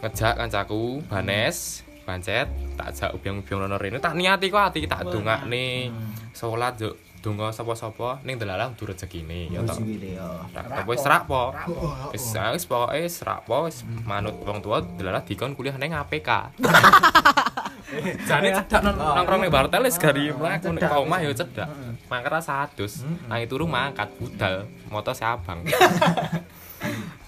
ngejak kancaku Banes Bancet tak ajak ubiang-ubiang nono rene. Tak niati kok ati tak dongakne. Salat yo donga sapa-sapa. Ning delalah du rezekine ya to Tak wis serak po. Wis ah, wis pokoke serak po wis manut wong tua delalah dikon kuliah ning APK. Jane cedak nongkrong ning bartel wis gari mlaku nek ka omah ya cedak. Mangkara sadus. Nang turu mangkat budal moto si abang.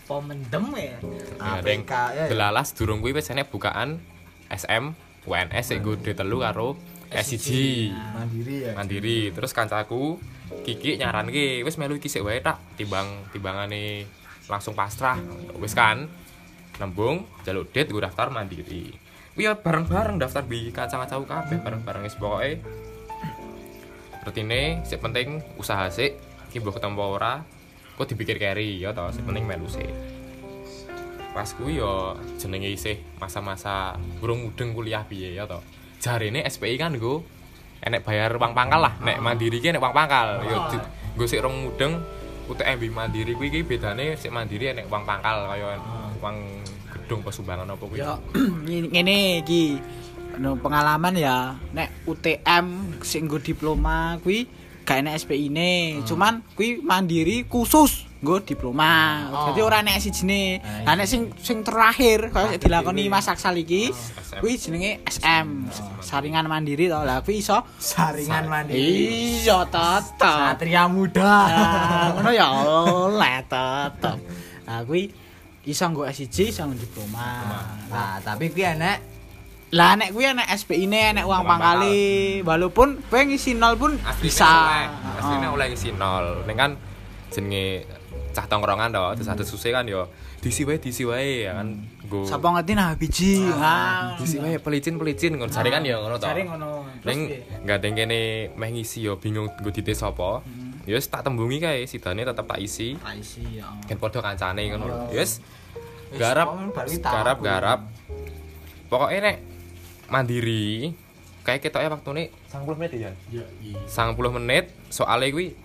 Mendem ya. Ya, APK, ya, ya. delalah sedurung kuwi wis enek bukaan SM UNS sik nggo telu karo S1 mandiri ya. Mandiri. Terus kancaku Kiki nyaranke wis melu iki sik wae tak? Timbang timbangane langsung pasrah. Wis kan nembung jaluk dit gue daftar mandiri. Kuwi ya bareng-bareng daftar bi kacang-kacang kabeh bareng-bareng wis pokoke. Rutine sik penting usaha sik iki mbok ketemu ora kok dipikir carry ya toh sik penting melu sik pas kuwi ya jenenge isih masa-masa burung mudeng kuliah piye ya toh. Jarine SPI kan nggo enek bayar uang pangkal lah. Nek mandiri ki enek uang pangkal. Yo di- nggo sik rong mudeng UTMB mandiri kuwi ki bedane sik mandiri enek uang pangkal kaya uang gedung pesumbangan apa kuwi. Ya ngene iki. No, pengalaman ya nek UTM sing diploma kuwi gak enek SPI-ne, cuman kuwi mandiri khusus nggo diploma. Oh. Jadi ora enek sijine. Nah, Lah nek sing sing terakhir kaya sing dilakoni Mas Aksal iki SM. kuwi jenenge SM, saringan mandiri to. Lah kuwi iso saringan mandiri Iya tetep. satria muda ngono ya oleh tetep. Nah kuwi iso nggo S1 iso nggo diploma. nah tapi kuwi enek Lah nek kuwi enek SPI-ne, enek uang Uang pangkali, walaupun kowe ngisi nol pun bisa. asline Oh. oleh ngisi nol ning kan jenenge cah tongkrongan to terus ada susah kan yo diisi wae diisi wae ya kan nggo Sapa ngerti nah biji. Ah, diisi wae pelicin-pelicin ngono jare kan ya ngono to Jare ngono. Terus Ning gandeng kene meh ngisi yo bingung nggo dite sapa. Ya wis tak tembungi kae sidane tetep tak isi. Tak isi ya. Kan padha kancane ngono lho. Ya wis garap pokoknya garap garap. Pokoke nek mandiri kayak ketoke waktune 90 menit ya. Ya, iya. 90 menit soalnya kuwi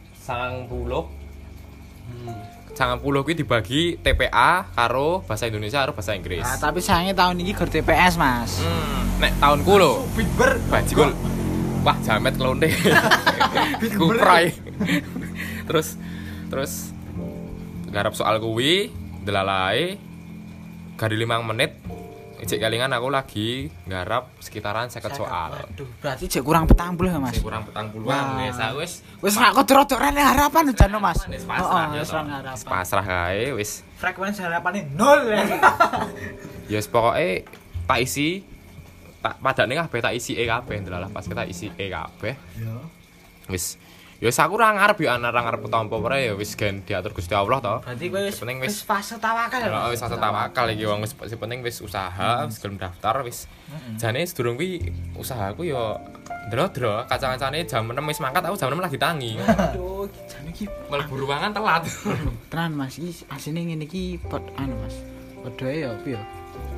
90 90 kuwi dibagi TPA karo bahasa Indonesia karo bahasa Inggris. Nah, tapi sayangnya tahun ini gur TPS, Mas. Hmm, nek tahunku lho. Bitber Bajikul. Wah, jamet kelonte. Kuprai. terus terus garap soal kuwi delalae gari 5 menit Ijek kalingan aku lagi garap sekitaran 50 soal. Waduh, berarti jek kurang petang puluh ya, Mas. Masih kurang petang puluhan Wah. wis aku wis Wis kok rodok rene harapan jan Mas. Wis pasrah Heeh, ya wis Wis harapan. pasrah kae wis frekuensi harapannya nol ya ya wis pokoke tak isi tak padane kabeh tak isi e kabeh ndelalah pas kita isi e kabeh ya wis ya wis aku ora ngarep ya ana ora ngarep tampa ora ya wis gen diatur Gusti Allah to Berarti kowe wis Penting wis fase tawakal ya. Mas? wis asa tawakal iki wong wis sing penting wis usaha, wis gelem daftar wis. Jane sedurung kuwi usahaku yo ndro-ndro, kacang-kacane jam 6 wis mangkat aku jam 6 lagi tangi. Aduh, jane iki Mlebu ruangan telat. tenan Mas iki asine ngene iki pot anu Mas. Padha ya piye?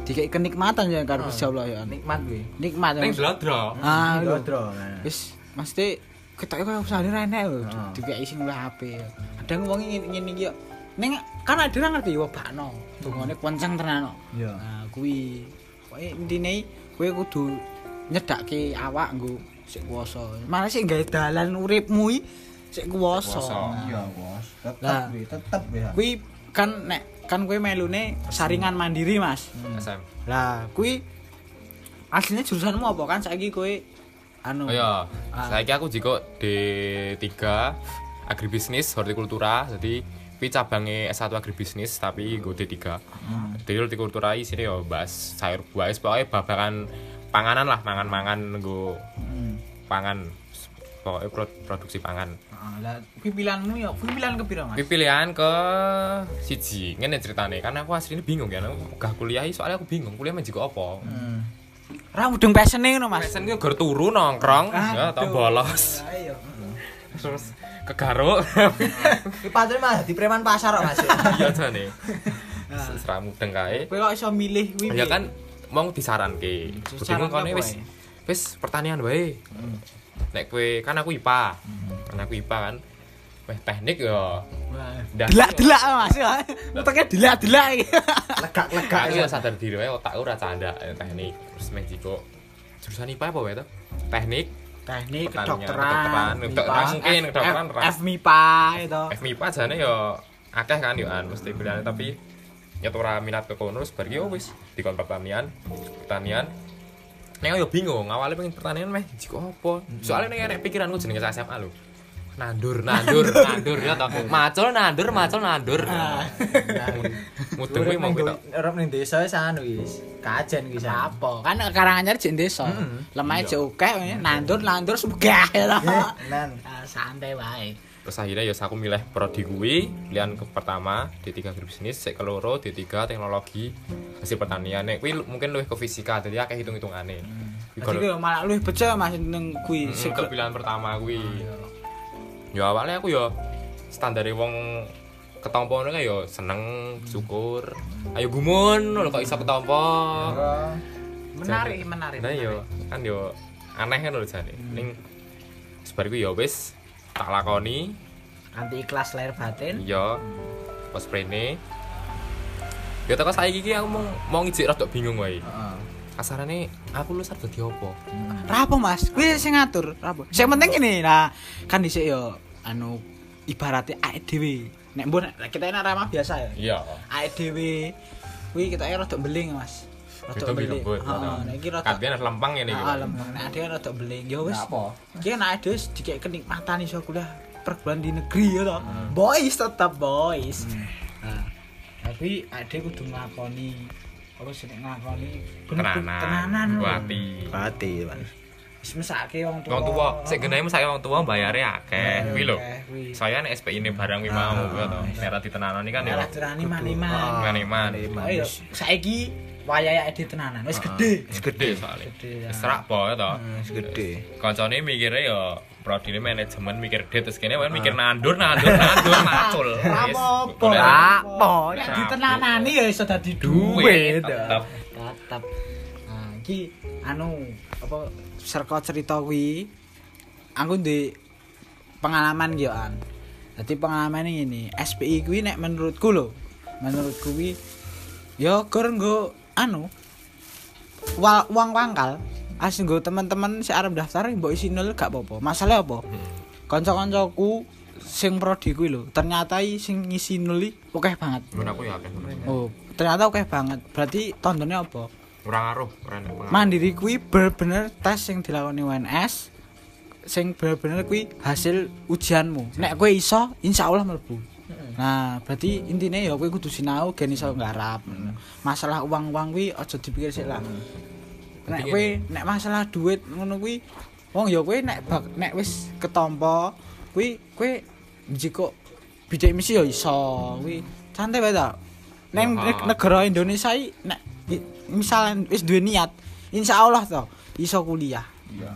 Dikek kenikmatan ya karo Gusti Allah ya. nikmat gue Nikmat ya. Ning ndro-ndro. Ah. Dodro Wis mesti ketoke koyo usahane ra enek lho. Dikek sing luwih HP. Kadang wong ngene iki yo. Ning kan ada orang ngerti yo bakno. Dungane kenceng tenan kok. Iya. Nah, kuwi pokoke intine kowe kudu nyedakke awak nggo sik kuwasa. Malah sik gawe dalan uripmu iki sik kuwasa. Iya bos tetep tetep ya Kuwi kan nek kan kowe melune saringan mandiri, Mas. SM. Lah, kuwi aslinya jurusanmu apa kan saiki kowe anu Oh iya, Ah. saiki aku jiko D3 agribisnis hortikultura. Jadi kuwi cabange S1 agribisnis tapi nggo D3. Jadi hortikultura isine yo bahas sayur buah wis pokoke babakan panganan lah, mangan-mangan nggo Hmm. pangan pokoknya pro- produksi pangan Ah, lah kuwi pilihanmu ya, kuwi pilihan ke piro, Mas? Kuwi pilihan ke siji ngene ceritane karena aku aslinya bingung ya aku gak kuliah soalnya aku bingung kuliah menjadi apa Hmm. Ra mudeng pesene ngono, Mas. Pesen gue gur turu nongkrong. Ya tau bolos. Ayo. terus kegaruk. Ki patune mah di preman pasar kok Mas. iya jane. Seserah mudeng kae. Kowe kok iso milih kuwi? ya kan mau disaranke. Bingung kone apa, wis wis pertanian wae. Nek kowe kan aku IPA kan aku IPA kan. Weh teknik yo. Delak-delak Mas. Uteknya delak-delak. Iki. Legak-legak. Aku ya sadar diri wae otakku ora canda ya, teknik. Jiko jurusan IPA apa to? Teknik, Teknik kedokteran. kedokteran, mungkin, F- kedokteran F- ras. FMIPA itu. FMIPA jane yo akeh kan yo an mesti pilihan tapi ya ora minat ke kono bar ki wis dikon pertanian, pertanian. Nek yo bingung, awalnya pengen pertanian meh jiko apa? Soalnya nek nek pikiranku jenenge SMA lho. Nandur, nandur, nandur ya toh. Macul nandur, macul nandur. Mudeng kuwi mau kita. Urip ning desa wis anu wis. Kajen iki. Apa? Kan karanganyar jek desa. Mm. Lemah jek akeh nandur-nandur sugih ya. Nan. Ah, Santai wae. Terus akhirnya ya aku milih prodi kuwi, pilihan ke pertama D3 agribisnis, sik keloro D3 teknologi hasil pertanian. Nek kuwi mungkin luwih ke fisika, jadi akeh hitung-hitungane. Kuwi Jadi malah luwih becek Mas ning kuwi. Mm, Sik- ke pilihan pertama kuwi. Ya awalnya aku ya standare wong ketompo ngono kan ya seneng, syukur. Ayo gumun lho kok iso ketompo. menarik, menarik. Nah yo kan yo aneh kan lho jane. Ning sebar ya wis tak lakoni, Anti ikhlas lahir batin. Iya. Pas prene. Ya teko saiki iki aku mau mau ngijik rada bingung wae. Heeh. Kasarane aku lu sarep dadi apa? Rapo Mas? Kuwi sing ngatur, rapo. Sing penting ini, nah kan dhisik yo anu ibaratnya awake dhewe. Nek mbon nek kita enak ramah biasa ya. Iya. Awake dhewe kuwi kita rada beling Mas. Rada beling. Heeh, nek iki rada Kadene lempang ngene iki. Ah, lembang. Nek ade rada beling. Ya wis. Apa? Iki nek ade wis dikek kenikmatan iso kuliah perguruan di negeri ya toh. Boys tetap boys. Nah, tapi ade kudu nglakoni sih nek nglakoni Tenanan. lho. Buati. Pati, Mas. Mesake wong tuwa. Wong tuwa, sik genane mesake wong tuwa bayare akeh. Kuwi lho. Saya nek SPI ini barang kuwi mau Ah, kuwi to. Nek ra ditenanoni kan ya. Ora dirani maniman. Maniman. Ayo saiki wayahe ade tenanan wis gede. Wis. Gede ya. Wis serak po to. Wis gede. Kancane mikire ya prodine manajemen mikir det terus kene mikir nandur nandur nandur macul. Golek Apa? Nek Apa? ditenanani ya iso dadi duit duit. tetep. Tetep. Nah, iki anu apa serka cerita kuwi aku di pengalaman yo an. Dadi pengalaman ini SPI kuwi nek menurutku lho, menurutku kuwi yo gor nggo anu wal, uang pangkal asli nggo teman-teman si arep daftar mbok isi nol gak apa-apa. Masalah apa? Kanca-kancaku sing prodi kuwi lho, ternyata sing ngisi nol i akeh banget. Men aku ya akeh. Oh, ternyata akeh banget. Berarti tandane apa? Ora ngaruh, ora nek pengaruh. Mandiri kuwi bener-bener tes sing dilakoni UNS sing bener-bener kuwi hasil ujianmu. Nek kowe iso, insyaallah mlebu. Nah, berarti intinya ya kowe kudu sinau gen iso nggarap. Masalah uang-uang kuwi aja dipikir sik lah. Nek kowe nek masalah duit ngono kuwi wong ya kowe nek bak, nek wis ketompo kuwi kowe jiko bidik misi ya iso kuwi santai wae ta. Neng Ya. negara Indonesia iki nek misalnya wis duwe niat insyaallah to iso kuliah. Iya.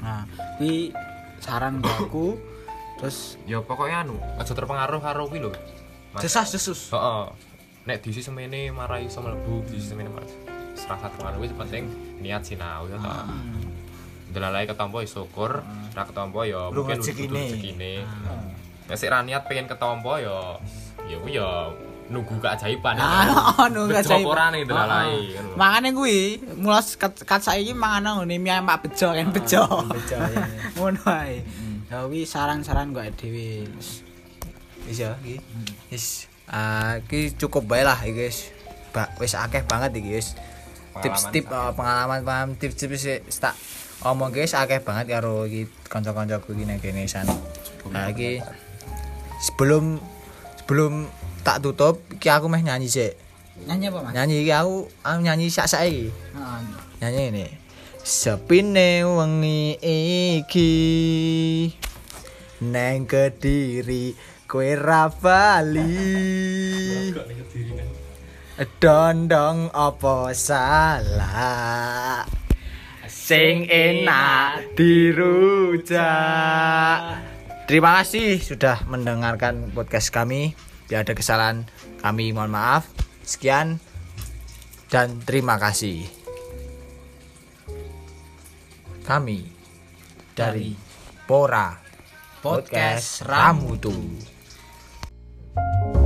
Nah, kuwi saran aku terus Ya pokoknya anu, aja terpengaruh karo kuwi lho. Mas. desas-desus. Heeh. Nek diisi semene marai iso mlebu, diisi semene marai. Serasa terpengaruh wis penting niat sinau ya ta. Delalai ketompo ya syukur, ra ketompo ya mungkin rezekine. rezekine. Nek sik ra niat pengen ketompo ya ya kuwi ya nunggu keajaiban ya. Ah, ono Bejo apa ora ning delalai. Heeh. Makane kuwi mulas kat, kat saiki mangan ngene mie mak bejo kan bejo. Bejo, ya. Ngono ae. Ya kuwi saran-saran kok dhewe. Wis ya iki. Wis ah iki cukup bae lah iki wis. Wis akeh banget iki wis. Tips-tips eh, pengalaman paham tips-tips tak omong guys akeh banget karo iki kanca-kancaku iki nang kene san. Nah iki sebelum sebelum tak tutup iki aku meh nyanyi sik. Nyanyi apa, Mas? Nyanyi iki aku, aku nyanyi sak-sak iki. Heeh. nyanyi ini sepine wengi iki neng kediri kue ra bali dondong apa salah sing enak dirujak terima kasih sudah mendengarkan podcast kami Bila ada kesalahan kami mohon maaf. Sekian dan terima kasih. Kami dari Pora Podcast Ramutu. Ramutu.